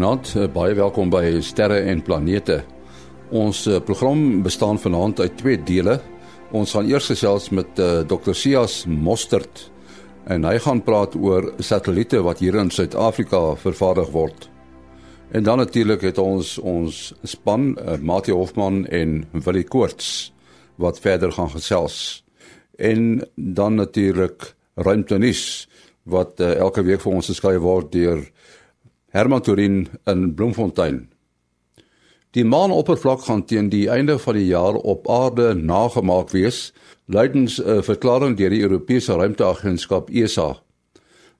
Goeienaand, eh, baie welkom by Sterre en Planete. Ons eh, program bestaan vanaand uit twee dele. Ons gaan eers gesels met uh, eh, Dr. Sias Mostert en hy gaan praat oor satelliete wat hier in Suid-Afrika vervaardig word. En dan natuurlik het ons ons span, uh, Mati Hofman en Willie Koorts wat verder gaan gesels. En dan natuurlik ruimtenis wat uh, elke week vir ons geskryf word deur Herman Turin in Bloemfontein. Die maanoppervlak gaan teen die einde van die jaar op aarde nagemaak wees, luidens 'n verklaring deur die Europese Ruimteagentskap ESA.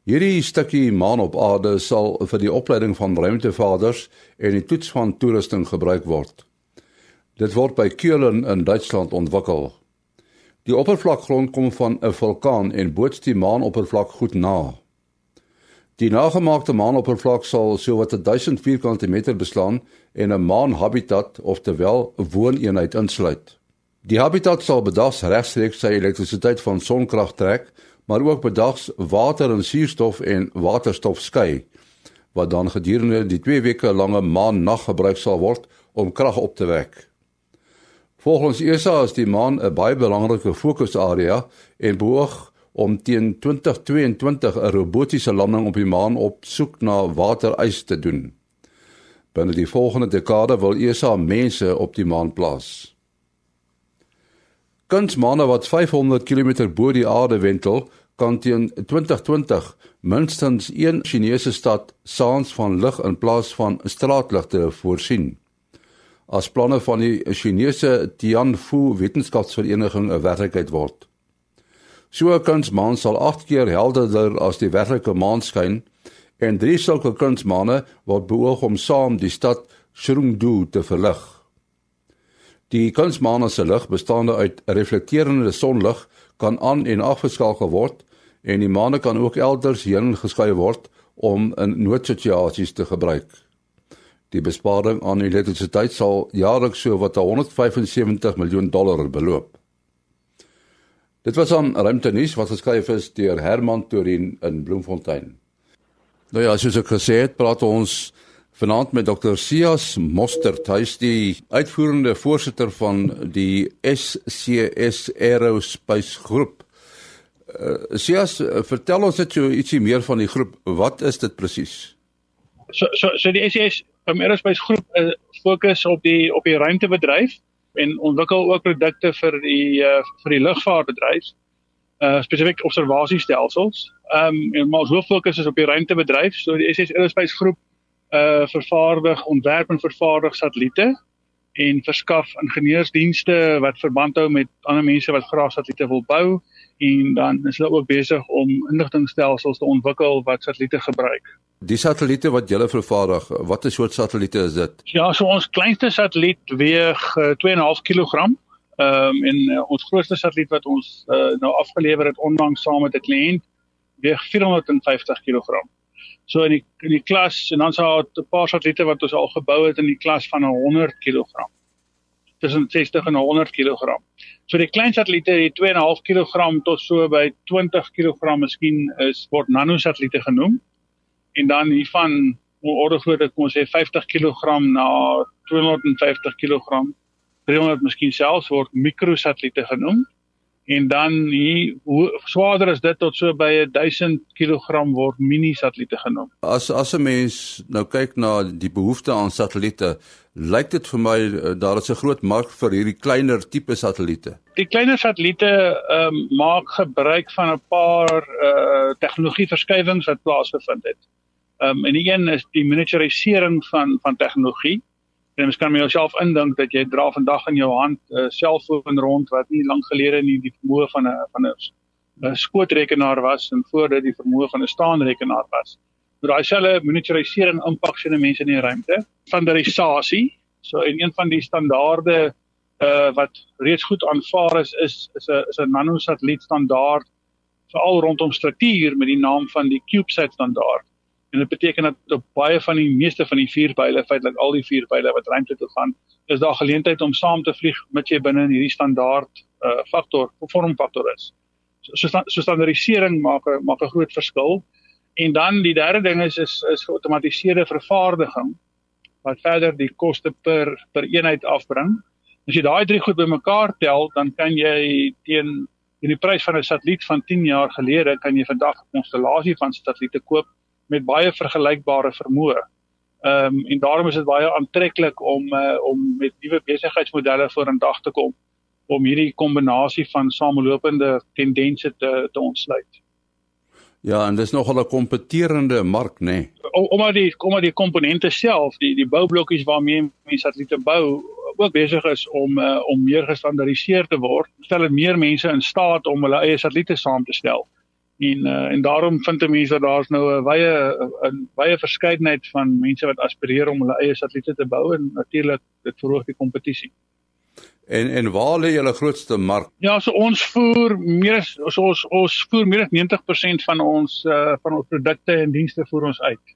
Hierdie stukkie maan op aarde sal vir die opleiding van ruimtevaarders en die toets van toerusting gebruik word. Dit word by Keulen in Duitsland ontwikkel. Die oppervlakgrond kom van 'n vulkaan en boots die maanoppervlak goed na. Die nagemaakte maanoppervlak sal sowat 1000 vierkante meter beslaan en 'n maanhabitat oftewel 'n wooneenheid insluit. Die habitat sal bedags regstreeks sy elektrisiteit van sonkrag trek, maar ook bedags water en suurstof en waterstof skei wat dan gedurende die 2 weke lange maan-nag gebruik sal word om krag op te wek. Volgens ESA is die maan 'n baie belangrike fokusarea en behoort om teen 2022 'n robotiese landing op die maan op soek na waterys te doen. Binne die volgende dekade wil ESA mense op die maan plaas. Kunsmaane wat 500 km bo die aarde wentel, kan teen 2020 minstens een Chinese stad saans van lig in plaas van straatligte voorsien. As planne van die Chinese Tianfu Wetenskapsvereniging 'n werklikheid word. So 'n kunsmaan sal 8 keer helderder as die werklike maan skyn en drie sulke kunsmaane word beoog om saam die stad Chengdu te verlig. Die kunsmaane se lig bestaande uit reflekterende sonlig kan aan en afgeskakel word en die maane kan ook elders heen geskuif word om in noodsituasies te gebruik. Die besparing aan elektrisiteit sal jaarliks so wat 175 miljoen dollar beloop. Dit was aan ruimtenis wat geskryf is deur Herman Torin in Bloemfontein. Nou ja, soos ek gesê het, praat ons vanaand met Dr. Sias Mostert, hy is die uitvoerende voorsitter van die SCS Aerospace Groep. Uh, Sias, vertel ons net so ietsie meer van die groep. Wat is dit presies? So so so die SCS um, Aerospace Groep uh, fokus op die op die ruimtebedryf en ontwikkel ook produkte vir die uh, vir die lugvaartbedryf uh spesifiek observasiestelsels. Ehm um, en ons hoof fokus is op die ruimtebedryf. So die SS Aerospace groep uh vervaardig, ontwerp en vervaardig satelliete en verskaf ingenieursdienste wat verband hou met ander mense wat graag satelliete wil bou en dan is hulle ook besig om inligtingstelsels te ontwikkel wat satelliete gebruik. Die satelliete wat julle vervaardig, watter soort satelliete is dit? Ja, so ons kleinste satelliet weeg uh, 2.5 kg. Ehm um, en uh, ons grootste satelliet wat ons uh, nou afgelewer het onlangs saam met 'n kliënt weeg 450 kg. So in die in die klas en dan sou 'n paar satelliete wat ons al gebou het in die klas van 100 kg. Tussen 60 en 100 kg. So die klein satelliete het 2.5 kg tot so by 20 kg miskien is word nanosatelliete genoem. En dan hiervan orde groot dit kom ons sê 50 kg na 250 kg 300 miskien selfs word mikrosatelliete genoem en dan hier hoe swaarder is dit tot so by 1000 kg word mini satelliete genoem. As as 'n mens nou kyk na die behoefte aan satelliete, lyk dit vir my eh, daar is 'n groot mark vir hierdie kleiner tipe satelliete. Die kleiner satelliete ehm um, maak gebruik van 'n paar uh eh, tegnologie verskywings wat plaasgevind het. Ehm um, en die een is die miniaturisering van van tegnologie. En mens kan jouself indink dat jy dra vandag in jou hand 'n uh, selfoon rond wat nie lank gelede nie die vermoë van 'n van 'n skootrekenaar was en voor dit die vermoë van 'n staanrekenaar was. Maar daai selfe miniaturisering impak sien mense in die ruimte. Standaardisasie. So en een van die standaarde uh wat reeds goed aanvaar is is is 'n is 'n nanosatelliet standaard veral rondom struktuur met die naam van die CubeSat standaard. En dit beteken dat op baie van die meeste van die vier pile, feitelik al die vier pile wat ruimte toe gaan, is daar geleentheid om saam te vlieg met jy binne in hierdie standaard uh faktor, vormfaktor is. So so, so standaardisering maak maak 'n groot verskil. En dan die derde ding is is is geautomatiseerde vervaardiging wat verder die koste per per eenheid afbring. As jy daai drie goed bymekaar tel, dan kan jy teen teen die prys van 'n satelliet van 10 jaar gelede kan jy vandag 'n konstellasie van satelliete koop met baie vergelykbare vermoë. Ehm um, en daarom is dit baie aantreklik om uh, om met nuwe besigheidsmodelle vorendag te kom om hierdie kombinasie van samelopende tendense te te ontsluit. Ja, en dis nogal 'n kompeterende mark, nê. Nee. Omdat die omdat die komponente self, die die boublokkies waarmee mense satelliete bou, ook besig is om uh, om meer gestandaardiseer te word, stel dit meer mense in staat om hulle eie satelliete saam te stel. En uh, en daarom vind mense dat daar's nou 'n wye 'n wye verskeidenheid van mense wat aspireer om hulle eie satelliete te bou en natuurlik dit verhoog die kompetisie. En en waar lê julle grootste mark? Ja, so ons voer meer as ons ons voer meer as 90% van ons uh van ons produkte en dienste voer ons uit.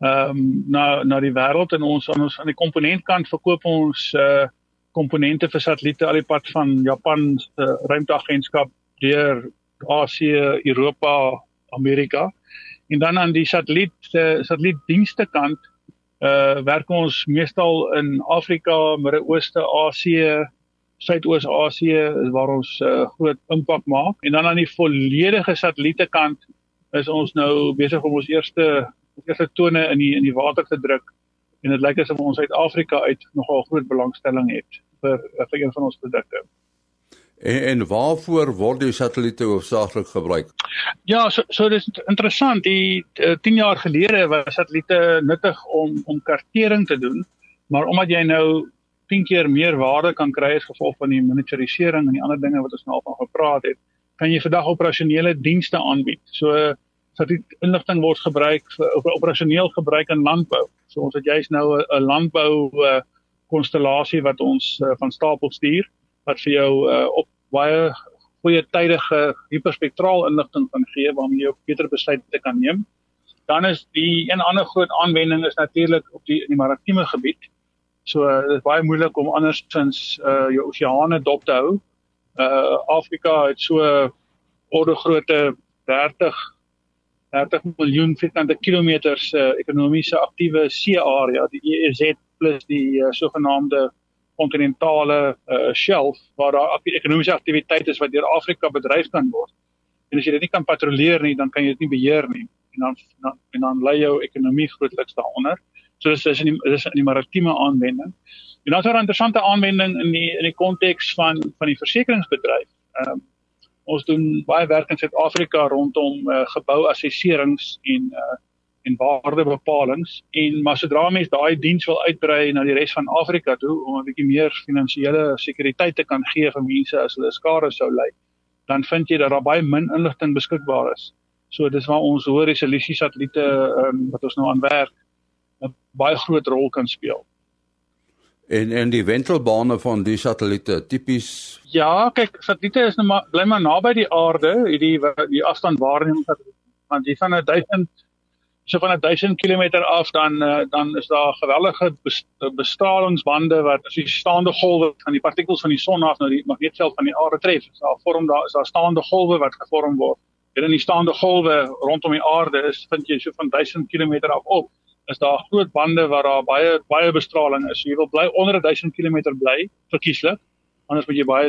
Ehm um, na na die wêreld en ons aan ons aan die komponentkant verkoop ons uh komponente vir satelliete al die pad van Japan se uh, ruimteagentskap deur Asië, Europa, Amerika. En dan aan die satelliet uh, satellietdienste kant uh werk ons meestal in Afrika, Midde-Ooste, Asië, Suidoos-Asië waar ons uh, groot impak maak. En dan aan die volledige satelliete kant is ons nou besig om ons eerste eerste tone in die in die water te druk. En dit lyk asof ons Suid-Afrika uit nogal groot belangstelling het vir vir een van ons produkte. En, en waarvoor word die satelliete hoofsaaklik gebruik? Ja, so so dis interessant. Die uh, eh, 10 jaar gelede was satelliete nuttig om om kartering te doen, maar omdat jy nou 10 keer meer waarde kan kry as gevolg van die miniaturisering en die ander dinge wat ons nou al van gepraat het, kan jy vandag operasionele dienste aanbied. So satelliet inligting word gebruik vir operasioneel gebruik in landbou. So ons het juist nou 'n landbou uh, konstellasie wat ons uh, van stapel stuur wat vir jou uh, op baie goeie tydige hiperspektraal inligting kan gee waarmee jy beter besluite kan neem. Dan is die een ander groot aanwending is natuurlik op die in die maritieme gebied. So uh, dit is baie moeilik om andersins uh jou oseane dop te hou. Uh Afrika het so orde grootte 30 30 miljoen vierkante kilometers uh, ekonomiese aktiewe see-area, die EEZ plus die uh, sogenaamde kontinentale uh, shelf waar daar ekonomiese aktiwiteit is wat deur Afrika bedryf kan word. En as jy dit nie kan patrolleer nie, dan kan jy dit nie beheer nie en dan dan en dan lê jou ekonomie grootliks daaronder. So dis is in die dis in die maritieme aanwending. En dan is daar 'n interessante aanwending in die in die konteks van van die versekeringsbedryf. Ehm um, ons doen baie werk in Suid-Afrika rondom uh, gebouassesserings en uh, en waardebepalings en maar sodra mense daai diens wil uitbrei na die res van Afrika toe om 'n bietjie meer finansiële sekuriteit te kan gee vir mense as hulle skade sou ly, dan vind jy dat daar baie min inligting beskikbaar is. So dis waar ons hoë resolusie satelliete um, wat ons nou aan werk 'n baie groot rol kan speel. En en die wentelbane van die satelliete tipies Ja, kyk, satelliete is nou maar bly maar naby die aarde, hierdie die afstand waarneming want jy van 'n 1000 so van 1000 km af dan uh, dan is daar geweldige bestralingsbande wat as jy staande golwe van die partikels van die son af nou die magneetveld van die aarde tref. So daar vorm daar is daar staande golwe wat gevorm word. En in die staande golwe rondom die aarde is vind jy so van 1000 km af op is daar groot bande waar daar baie baie bestraling is. So jy wil bly onder 1000 km bly verkieslik. Anders moet jy baie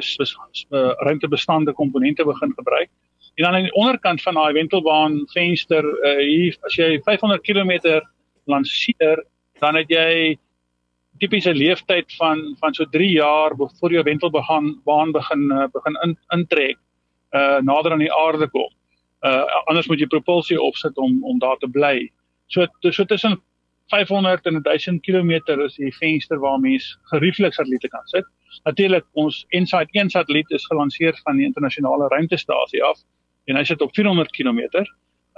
ruimtebestande komponente begin gebruik. En dan aan die onderkant van daai wentelbaan venster uh, hier as jy 500 km lanceer, dan het jy tipiese leeftyd van van so 3 jaar voor jou wentelbaan baan begin uh, begin in, intrek uh nader aan die aarde kom. Uh anders moet jy propulsie opsit om om daar te bly. So so tussen 500 en 1000 km is die venster waar mens gerieflik satelliete kan sit. Natuurlik ons InSight 1 satelliet is gelanseer van die internasionale ruimtestasie af en hy sit op 400 km.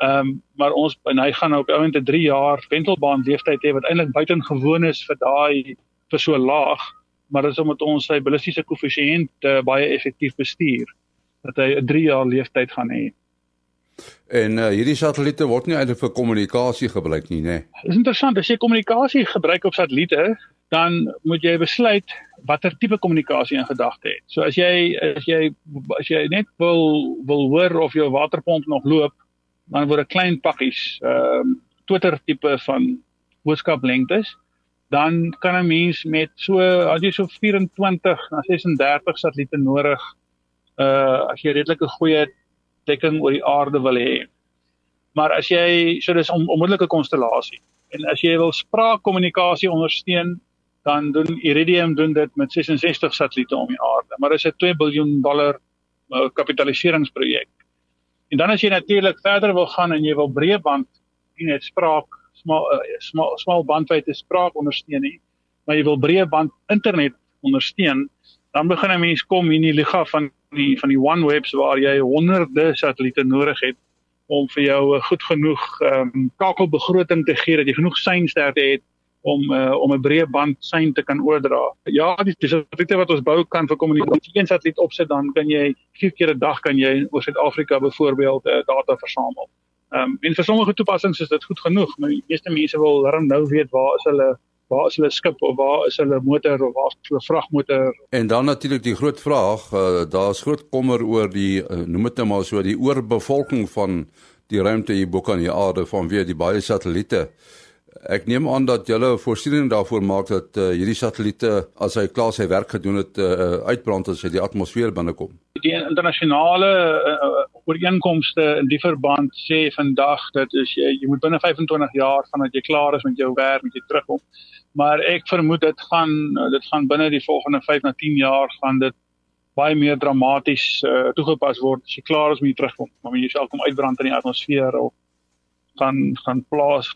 Ehm um, maar ons en hy gaan nou op ouend 'n 3 jaar wentelbaan leeftyd hê wat eintlik buitengewoon is vir daai vir so laag, maar dis omdat ons sy ballistiese koëffisiënt uh, baie effektief bestuur dat hy 'n 3 jaar leeftyd gaan hê. En uh, hierdie satelliete word nie eintlik vir kommunikasie gebruik nie, né? Nee. Dis interessant, as jy kommunikasie gebruik op satelliete, dan moet jy besluit watter tipe kommunikasie in gedagte het. So as jy as jy as jy net wil wil hoor of jou waterpomp nog loop, dan word 'n klein pakkies ehm um, Twitter tipe van boodskap lengtes dan kan 'n mens met so as jy so 24 na 36 satelliete nodig uh as jy redelike goeie dekking oor die aarde wil hê. Maar as jy so dis 'n on, onmoontlike konstellasie en as jy wil spraakkommunikasie ondersteun dan doen Iridium doen dit met 66 satelliete om die aarde, maar dit is 'n 2 miljard dollar uh, kapitaliseringsprojek. En dan as jy natuurlik verder wil gaan en jy wil breëband nie net spraak smal uh, smal smal bandwydte spraak ondersteun nie, maar jy wil breëband internet ondersteun, dan begin 'n mens kom in die liga van die van die OneWebs waar jy honderde satelliete nodig het om vir jou 'n goed genoeg ehm um, kakelbegroting te gee dat jy genoeg seinsterte het om uh, om 'n breë band sein te kan oordra. Ja, die satelliete wat ons bou kan vir kommunikasie. Een satelliet opsit dan kan jy vier keer 'n dag kan jy oor Suid-Afrika byvoorbeeld uh, data versamel. Ehm um, en vir sommige toepassings is dit goed genoeg, maar die meeste mense wil darm nou weet waar is hulle waar is hulle skip of waar is hulle motor of waar is hulle vragmotor? En dan natuurlik die groot vraag, uh, daar's groot kommer oor die uh, noem dit nou maar so die oorbevolking van die ruimte hier bo kan die aarde vanweë die baie satelliete. Ek neem aan dat julle voorsiening daarvoor maak dat uh, hierdie satelliete as hy klaar sy werk gedoen het uh, uitbrand as hy die atmosfeer binnekom. Die internasionale uh, ooreenkomste in die verband sê vandag dat as jy jy moet binne 25 jaar vandat jy klaar is met jou werk met jy terugkom. Maar ek vermoed dit gaan dit gaan binne die volgende 5 na 10 jaar gaan dit baie meer dramaties uh, toegepas word as jy klaar is met jy terugkom. Maar jy self kom uitbrand in die atmosfeer of gaan gaan plaas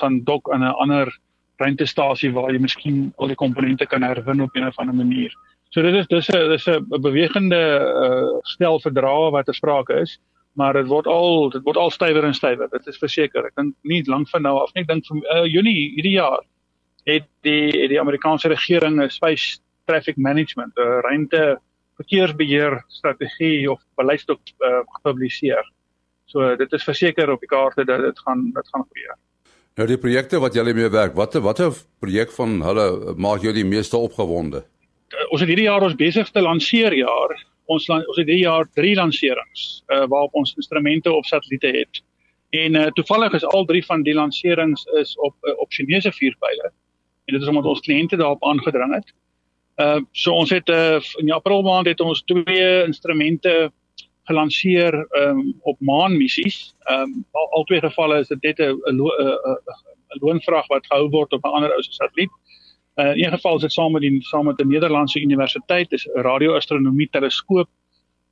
gaan dok aan 'n ander ruimtestasie waar jy miskien al die komponente kan herwin op 'n of ander manier. So dit is dis 'n dis 'n bewegende uh, stel verdrae wat ter sprake is, maar dit word al dit word al stywer en stywer. Dit is verseker. Ek dink nie lank van nou af nie. Ek dink vir uh, Junie hierdie jaar het die die Amerikaanse regering 'n space traffic management, 'n ruimte verkeersbeheer strategie of beleidsdok uh, gepubliseer. So dit is verseker op die kaarte dat dit gaan dit gaan gebeur. Nou die projekte wat julle mee werk, watter watter projek van hulle maak julle die meeste opgewonde? Ons het hierdie jaar ons besigste lanseerjaar. Ons ons het hierdie jaar 3 lanserings uh, waarop ons instrumente op satelliete het. En uh, toevallig is al 3 van die lanserings is op uh, op Chinese vuurpyle. En dit is omdat ons kliënte daarop aangedring het. Uh so ons het uh, in April maand het ons twee instrumente gelanseer um, op maanmissies. Um, al, al twee gevalle is dit net 'n 'n loonvraag wat gehou word op 'n ander ou se satelliet. Uh, in een geval is dit saam met die saam met 'n Nederlandse universiteit, dis 'n radioastronomie teleskoop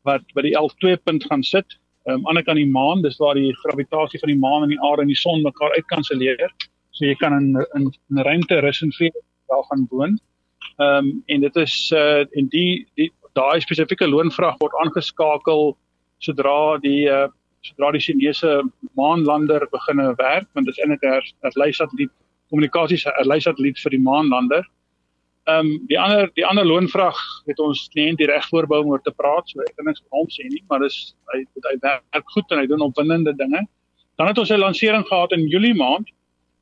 wat by die 11.2 punt gaan sit. Ehm um, ander kan die maan, dis waar die gravitasie van die maan en die aarde en die son mekaar uitkanselleer. So jy kan in in 'n ruimte rus en vrede daar gaan woon. Ehm um, en dit is uh en die die daai spesifieke loonvraag word aangeskakel sodra die uh, sodra die Chinese maanlander begine werk want dit is eintlik 'n lei satelliet kommunikasies 'n lei satelliet vir die maanlander. Ehm um, die ander die ander loonvraag het ons kliënt die reg voorbou om oor te praat so ek kan niks van hom sê nie maar dis hy hy werk goed en hy doen opwindende dinge. Dan het ons 'n lansering gehad in Julie maand.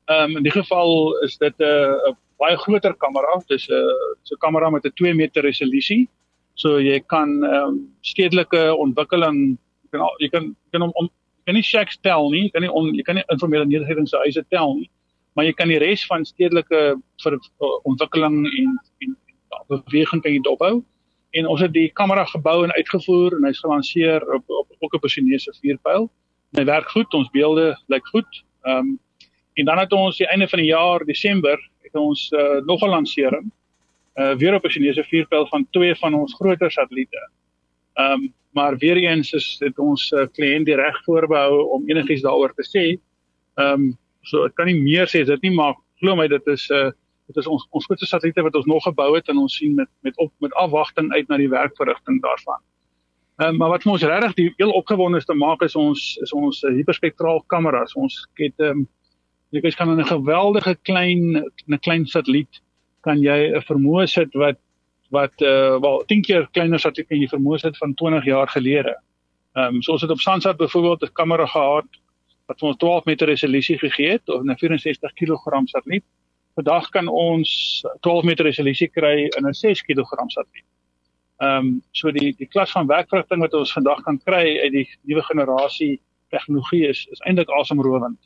Ehm um, in die geval is dit 'n uh, baie groter kamera. Dis 'n uh, so 'n kamera met 'n 2 meter resolusie. So jy kan ehm um, stedelike ontwikkeling jy kan jy kan jy kan om, om jy kan nie shacks tel nie, jy kan nie on, jy kan nie informele nedersettingshuise tel nie, maar jy kan die res van stedelike vir uh, ontwikkeling en en, en beweging kan jy dophou. En ons het die kamera gebou en uitgevoer en hy's gelanseer op op ook op 'n Chinese vuurpyl. Hy werk goed, ons beelde lyk goed. Ehm um, en dan het ons die einde van die jaar Desember het ons uh, nog 'n lansering uh, weer op 'n Chinese vuurpyl van twee van ons groter satelliete. Ehm um, maar weer eens is dit ons uh, kliënt die reg voorbehou om enigiets daaroor te sê. Ehm um, so ek kan nie meer sê dit nie maar glo my dit is 'n uh, dit is ons ons grootste satelliete wat ons nog gebou het en ons sien met met op met afwagting uit na die werkverrigting daarvan. Ehm um, maar wat ons regtig die heel opgewondenste maak is ons is ons uh, hiperspektraal kameras. Ons het ehm um, jy kan 'n geweldige klein 'n klein satelliet kan jy 'n vermoë sit wat wat uh wel 10 keer kleiner as wat jy vermoë sit van 20 jaar gelede. Ehm um, so ons het op Sansat byvoorbeeld 'n kamera gehad wat ons 12 meter resolusie gegee het of 'n 64 kg satelliet. Vandag kan ons 12 meter resolusie kry in 'n 6 kg satelliet. Ehm um, so die die klas van werkverrigting wat ons vandag kan kry uit die nuwe generasie tegnologie is is eintlik asemrowend.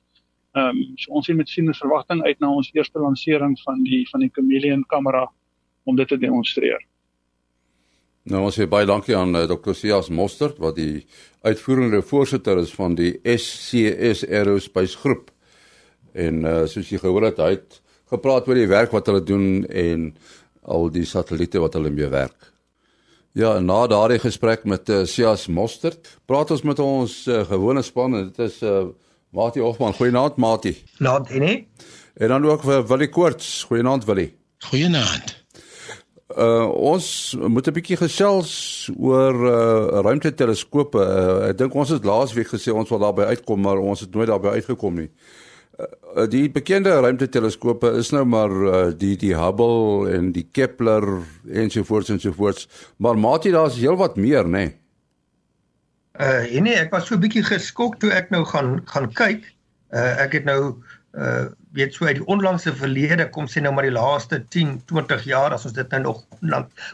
Ehm um, so ons sien met sien verwagting uit na ons eerste lansering van die van die Chameleon kamera om dit te demonstreer. Nou ons sê baie dankie aan uh, Dr. Sias Mostert wat die uitvoerende voorsitter is van die SCS Aerospace Groep. En uh, soos jy gehoor het, hy het gepraat oor die werk wat hulle doen en al die satelliete wat hulle mee werk. Ja, na daardie gesprek met uh, Sias Mostert, praat ons met ons uh, gewone span en dit is uh, Mati Hofman. Goeienaand Mati. Naand en nie. En dan ook vir Willie Koorts. Goeienaand Willie. Goeienaand. Uh ons moet 'n bietjie gesels oor uh ruimteteleskope. Uh, ek dink ons het laasweek gesê ons wil daarby uitkom, maar ons het nooit daarby uitgekom nie. Uh, die bekende ruimteteleskope is nou maar uh, die die Hubble en die Kepler ensovoorts ensovoorts maar maat jy daar's heelwat meer nê nee? uh nee ek was so 'n bietjie geskok toe ek nou gaan gaan kyk uh ek het nou uh weet so uit die onlangse verlede kom sê nou maar die laaste 10 20 jaar as ons dit nou nog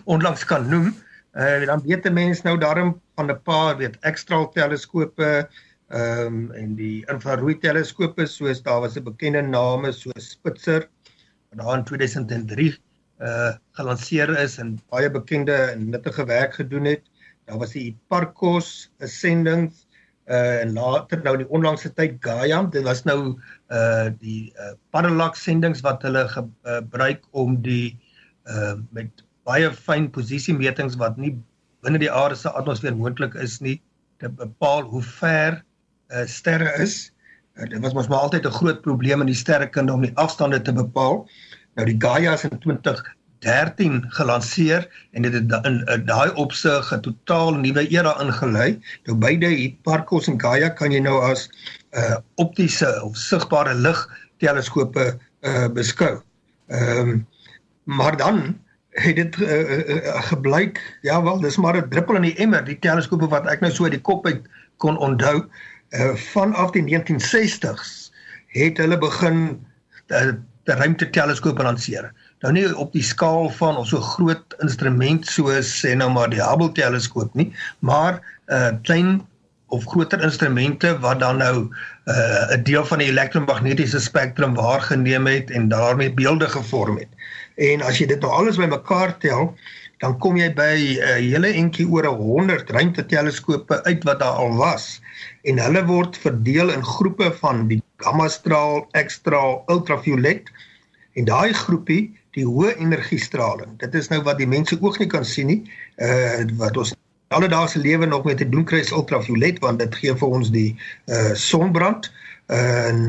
onlangs kan noem uh dan weet mense nou daarom van 'n paar weet ekstra teleskope ehm um, en die infrarooi teleskope soos daar was 'n bekende name soos Spitzer wat daar in 2003 uh gelanseer is en baie bekende en nuttige werk gedoen het. Daar was die Hipparcos sendings uh en later nou die onlangse tyd Gaia, dit was nou uh die uh parallax sendings wat hulle gebruik om die uh met baie fyn posisiemetings wat nie binne die aarde se atmosfeer moontlik is nie te bepaal hoe ver uh, sterre is. Uh, dit was mos maar altyd 'n groot probleem in die sterrekunde om die afstande te bepaal. Nou die Gaia is in 2013 gelanseer en dit het in, in daai opsig 'n totaal nuwe era ingelei. Nou beide Hipparcos en Gaia kan jy nou as uh optiese of sigbare lig teleskope uh beskou. Ehm um, maar dan het dit uh, uh, gebleik ja wel dis maar 'n druppel in die emmer die teleskope wat ek nou so uit die kop uit kon onthou uh, vanaf die 1960s het hulle begin uh, die ruimteteleskope lanseer. Nou nie op die skaal van of so groot instrument soos sê nou maar die Hubble teleskoop nie, maar 'n uh, klein of groter instrumente wat dan nou 'n uh, deel van die elektromagnetiese spektrum waargeneem het en daarmee beelde gevorm het. En as jy dit nou alles bymekaar tel, dan kom jy by 'n uh, hele entjie oor 100 ruimteteleskope uit wat daar al was en hulle word verdeel in groepe van die gamma straal, X-straal, ultraviolet en daai groepie die hoë energie straling. Dit is nou wat die mense oog nie kan sien nie. Uh wat ons alledaagse lewe nog mee te doen kry is ultraviolet want dit gee vir ons die uh sonbrand en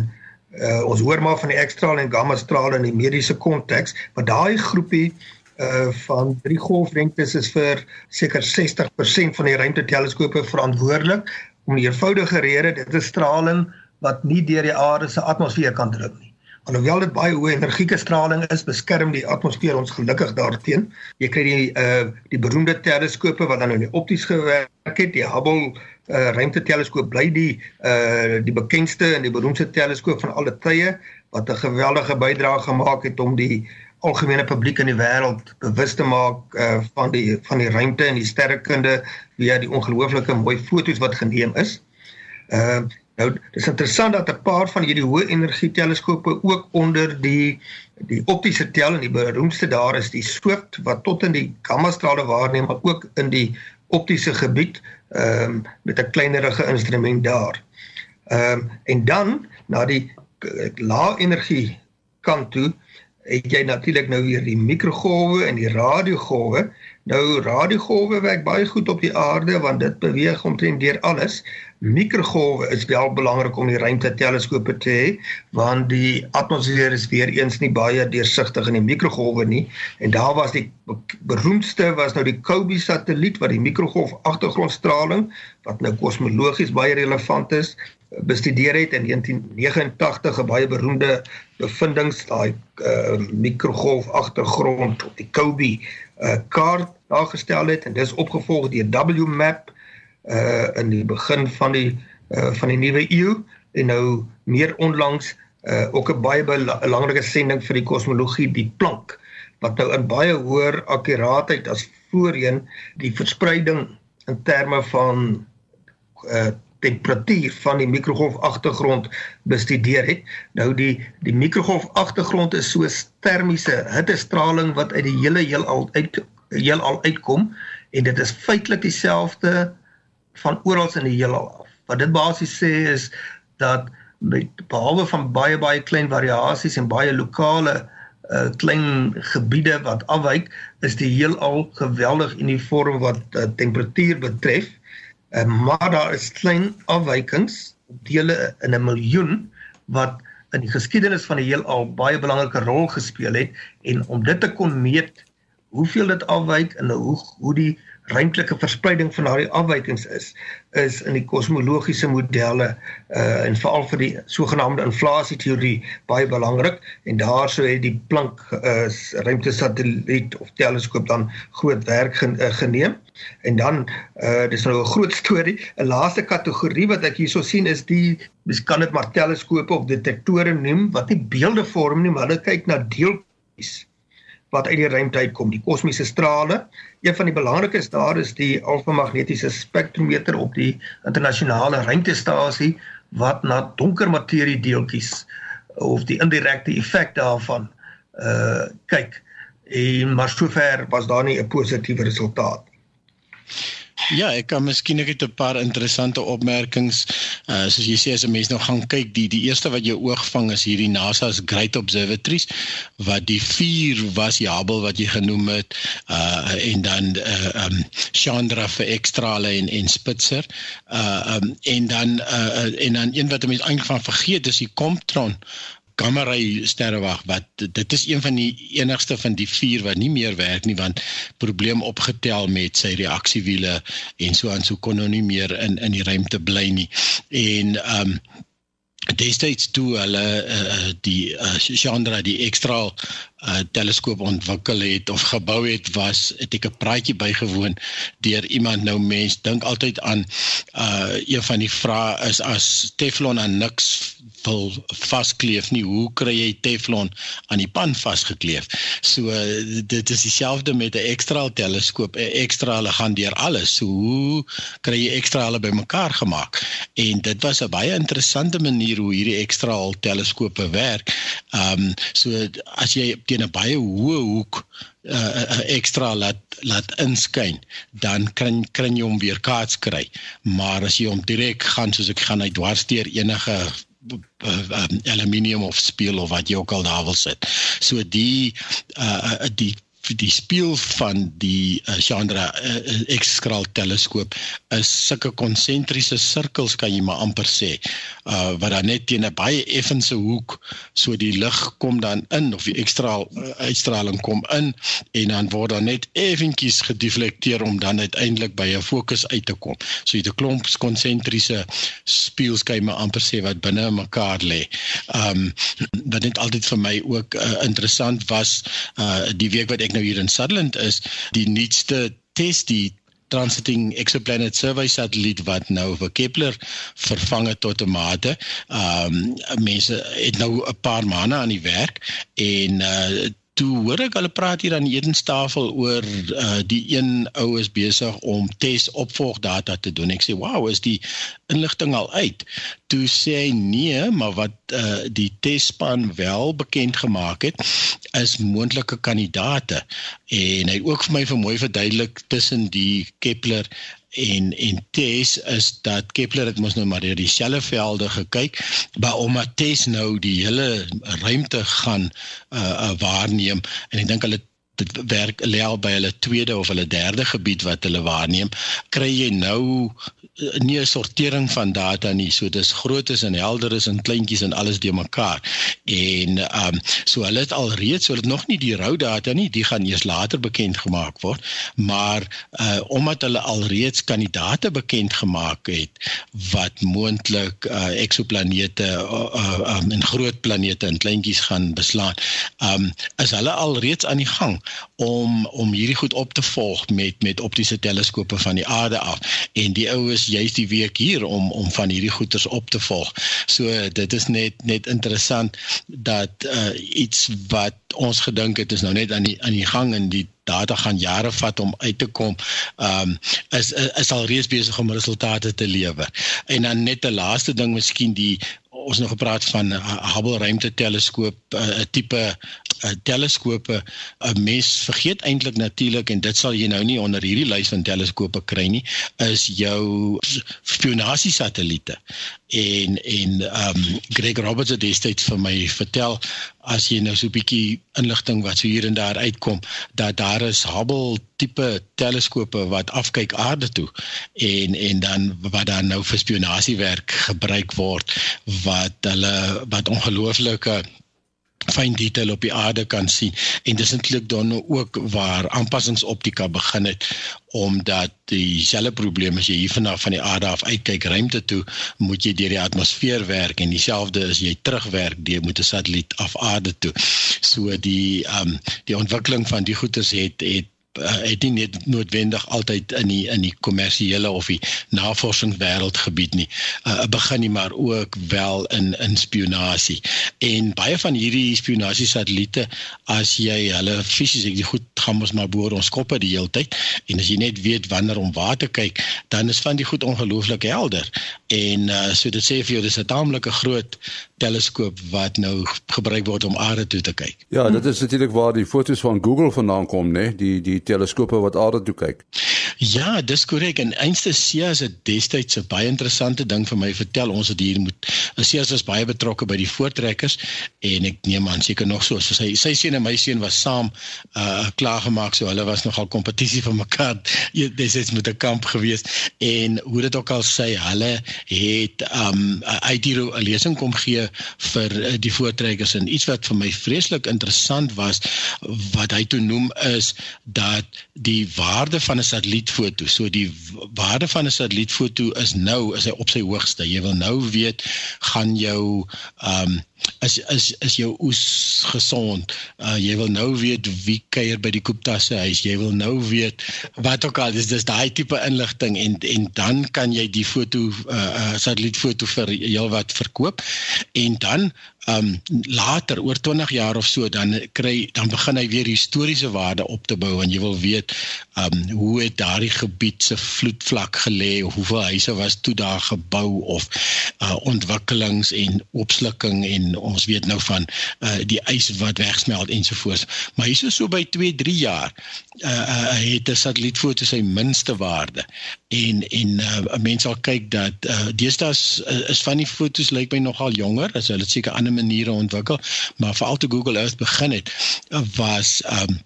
uh ons hoor maar van die X-straal en gamma straal in die mediese konteks, maar daai groepie uh van drie golflengtes is vir seker 60% van die ruimteteleskope verantwoordelik om 'n eenvoudige rede dit is straling wat nie deur die aarde se atmosfeer kan druk nie. Alhoewel dit baie hoë energieke straling is, beskerm die atmosfeer ons gelukkig daarteen. Jy kry die uh die beroemde teleskope wat dan nou in opties gewerk het, die Hubble uh ruimteteleskoop bly die uh die bekendste en die beroemdste teleskoop van alle tye wat 'n geweldige bydrae gemaak het om die algemene publiek in die wêreld bewus te maak uh, van die van die ruimte en die sterrekunde via die ongelooflike mooi foto's wat geneem is. Uh, nou dis interessant dat 'n paar van hierdie hoë energie teleskope ook onder die die optiese tel en die beroemdste daar is die Swift wat tot in die gamma strale waarneem maar ook in die optiese gebied ehm um, met 'n kleinerige instrument daar. Ehm um, en dan na die lae energie kant toe het jy natuurlik nou weer die mikrogolwe en die radiogolwe. Nou radiogolwe werk baie goed op die aarde want dit beweeg omtrent deur alles. Mikrogolwe is wel belangrik om die ruimteteleskope te hê want die atmosfeer is weer eens nie baie deursigtig in die mikrogolwe nie. En daar was die beroemdste was nou die COBE satelliet wat die mikrogolf agtergrondstraling wat nou kosmologies baie relevant is bestudeer het in 1989 'n baie beroemde bevindings daai uh, mikrogolf agtergrond op die COBE uh, kaart daar gestel het en dis opgevolg deur WMAP uh in die begin van die uh van die nuwe eeu en nou meer onlangs uh ook 'n baie belangrike sending vir die kosmologie die Planck wat nou in baie hoër akkuraatheid as voorheen die verspreiding in terme van uh temperatuur van die mikrogolf agtergrond bestudeer het. Nou die die mikrogolf agtergrond is so termiese hittestraling wat uit die hele heelal uit heelal uitkom en dit is feitelik dieselfde van oral in die heelal af. Wat dit basies sê is dat behalwe van baie baie klein variasies en baie lokale uh, klein gebiede wat afwyk, is die heelal geweldig uniform wat uh, temperatuur betref. Uh, maar daar is klein afwykings, dele in 'n miljoen wat in die geskiedenis van die heelal baie belangrike rol gespeel het en om dit te kon meet hoeveel dit afwyk en hoe hoe die ruimtelike verspreiding van daardie afwykings is is in die kosmologiese modelle uh en veral vir die sogenaamde inflasie teorie baie belangrik en daar sou het die Planck uh ruimtesatelliet of teleskoop dan groot werk gen, uh, geneem. En dan uh dis nou 'n groot storie 'n laaste kategorie wat ek hierso sien is die mens kan dit maar teleskope of detektore noem wat nie beelde vorm nie maar hulle kyk na deeltjies wat uit die ruimte uitkom, die kosmiese strale. Een van die belangrikes daar is die alfamagnetiese spektrometer op die internasionale ruimtestasie wat na donker materie deeltjies of die indirekte effek daarvan uh kyk. En maar sover was daar nie 'n positiewe resultaat nie. Ja, ek kan miskien net 'n paar interessante opmerkings. Uh soos jy sê as 'n mens nou gaan kyk, die die eerste wat jou oog vang is hierdie NASA se Great Observatories wat die vier was Hubble wat jy genoem het, uh en dan uh um Chandra vir ekstrale en en Spitzer. Uh um en dan uh en dan een wat mense eintlik van vergeet is die Comptron gamma ray sterrewag wat dit is een van die enigste van die vier wat nie meer werk nie want probleem opgetel met sy reaksiewiele en so aan so kon nou nie meer in in die ruimte bly nie. En ehm um, destyds toe hulle uh, die uh, Chandra die ekstra uh, teleskoop ontwikkel het of gebou het was het ek 'n praatjie bygewoon deur iemand nou mens dink altyd aan uh, een van die vrae is as Teflon aan niks wil vaskleef nie. Hoe kry jy Teflon aan die pan vasgekleef? So dit is dieselfde met 'n ekstra teleskoop. Ekstra hulle gaan deur alles. So hoe kry jy ekstra hulle bymekaar gemaak? En dit was 'n baie interessante manier hoe hierdie ekstra teleskope werk. Ehm um, so as jy teen 'n baie hoë hoek 'n uh, uh, ekstra laat laat inskyn, dan kan kan jy hom weer kaats kry. Maar as jy hom direk gaan soos ek gaan hy dwarsteer enige um, aluminium of speel of wat jy ook al daar wil sit. So die uh die die speel van die uh, Chandra uh, X-skraal teleskoop is sulke konsentriese sirkels kan jy maar amper sê uh, wat dan net teen 'n baie effense hoek so die lig kom dan in of die ekstra uh, uitstraling kom in en dan word dan net effentjies gedeflekteer om dan uiteindelik by 'n fokus uit te kom. So jy het 'n klomp konsentriese speelskyme amper sê wat binne mekaar lê. Um wat net altyd vir my ook uh, interessant was uh, die week wat ek nou hier in Sutherland is, die nuutste tes die transiting exoplanet survey satelliet wat nou vir Kepler vervang het tot 'n mate. Ehm um, mense het nou 'n paar maande aan die werk en uh toe hoor ek hulle praat hier aan die etenstafel oor uh, die een ou is besig om tes opvolgdata te doen. Ek sê, "Wow, is die inligting al uit?" Toe sê hy, "Nee, maar wat uh, die tesspan wel bekend gemaak het, is moontlike kandidaate." En hy het ook vir my vir mooi verduidelik tussen die Kepler en en TESS is dat Kepler het mos nou maar deur dieselfde velde gekyk, maar omdat TESS nou die hele ruimte gaan uh, uh waarneem. En ek dink hulle werk lê al by hulle tweede of hulle derde gebied wat hulle waarneem, kry jy nou nie 'n sortering van data nie. So dis grootes en helderes en kleintjies en alles de mekaar. En ehm um, so hulle het al reeds, so hulle het nog nie die rou data nie, die gaan eers later bekend gemaak word, maar uh omdat hulle al reeds kandidate bekend gemaak het wat moontlik uh eksoplanete uh, uh um, en groot planete en kleintjies gaan beslaan. Ehm um, is hulle al reeds aan die gang om om hierdie goed op te volg met met optiese teleskope van die aarde af. En die oues juist die week hier om om van hierdie goeters op te volg. So dit is net net interessant dat uh, iets wat ons gedink het is nou net aan die aan die gang en die data gaan jare vat om uit te kom ehm um, is is al reeds besig om resultate te lewer. En dan net 'n laaste ding miskien die ons nog gepraat van Hubble ruimteteleskoop, 'n tipe 'n teleskope 'n mens vergeet eintlik natuurlik en dit sal jy nou nie onder hierdie lys van teleskope kry nie, is jou spionasie satelliete. En en um, Greg Roberts het destyds vir my vertel as jy nou so 'n bietjie inligting wat so hier en daar uitkom dat daar is Hubble tipe teleskope wat afkyk aarde toe en en dan wat dan nou vir spionasiewerk gebruik word wat hulle wat ongelooflike fyn detail op die aarde kan sien. En dis eintlik dan ook waar aanpassingsoptika begin het omdat dieselfde probleem as jy hier vanaf van die aarde af uitkyk ruimte toe moet jy deur die atmosfeer werk en dieselfde is jy terugwerk deur met 'n satelliet af aarde toe. So die ehm um, die ontwikkeling van die goeters het het uh, het nie net noodwendig altyd in die in die kommersiële of die navorsingswêreld gebied nie. Uh, begin nie maar ook wel in in spionasie. En baie van hierdie spionasie satelliete as jy hulle fisies ek die goed gaan ons maar boor ons koppe die hele tyd en as jy net weet wanneer om waar te kyk, dan is van die goed ongelooflik helder. En uh, so dit sê vir jou dis 'n taamlike groot teleskoop wat nou gebruik word om aarde toe te kyk. Ja, dit is natuurlik waar die foto's van Google vandaan kom, né? Die die teleskope wat aarde toe kyk. Ja, dis korrek en einste Sia is 'n destyds 'n baie interessante ding vir my vertel. Ons het hier moet Sia was baie betrokke by die voortrekkers en ek neem aan seker nog so. So sy sy seun en my seun was saam uh klaar gemaak so hulle was nogal kompetisie vir mekaar. Dis is met 'n kamp gewees en hoe dit ook al sê, hulle het um uit hier 'n lesing kom gee vir uh, die voortrekkers en iets wat vir my vreeslik interessant was wat hy toe noem is dat die waarde van 'n satellietfoto, so die waarde van 'n satellietfoto is nou is hy op sy hoogste. Jy wil nou weet gaan jou ehm um, as as as jou oes gesond. Uh jy wil nou weet wie kuier by die Kooptasse huis. Jy wil nou weet wat ook al dis dis daai tipe inligting en en dan kan jy die foto uh, uh satellietfoto vir heelwat verkoop en dan um later oor 20 jaar of so dan kry dan begin hy weer historiese waarde op te bou en jy wil weet um hoe het daardie gebied se vloedvlak gelê of hoeveel huise was toe daar gebou of uh ontwikkelings en opslukking en ons weet nou van uh die ys wat wegsmelt ensovoorts. Maar is so by 2 3 jaar uh, uh het 'n satellietfoto sy minste waarde. En en uh mense sal kyk dat uh deesdae is, is van die fotos lyk my nogal jonger as hulle seker ander maniere ontwikkel maar veral te Google Earth begin het was um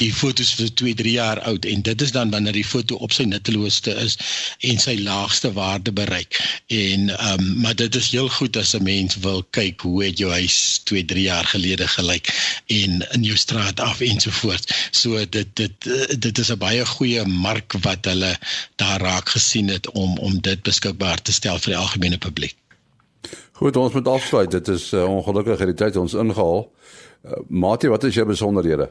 die fotos vir 2 3 jaar oud. En dit is dan wanneer die foto op sy nutteloosste is en sy laagste waarde bereik. En ehm um, maar dit is heel goed as 'n mens wil kyk hoe het jou huis 2 3 jaar gelede gelyk en in jou straat af ensovoorts so dit dit dit is 'n baie goeie mark wat hulle daar raak gesien het om om dit beskikbaar te stel vir die algemene publiek Goed, ons moet afsluit. Dit is uh, ongelukkig hierdie tyd ons ingehaal. Uh, Matie, wat is jou besonderhede?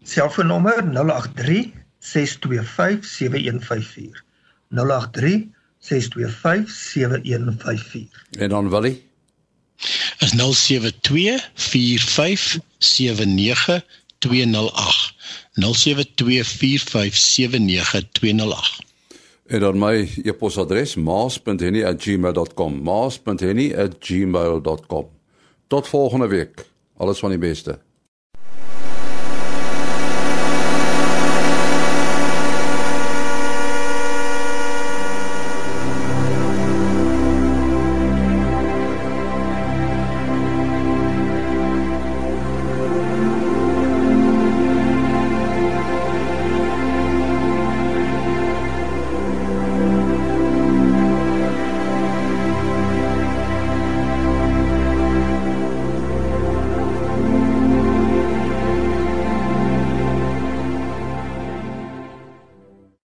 Selfoonnommer 083 625 7154. 083 625 7154. En dan Willie? Is 072 45 79 208. 072 45 79 208. En dan my e-posadres maas.henny@gmail.com. maas.henny@gmail.com. Tot volgende week. Alles van die beste.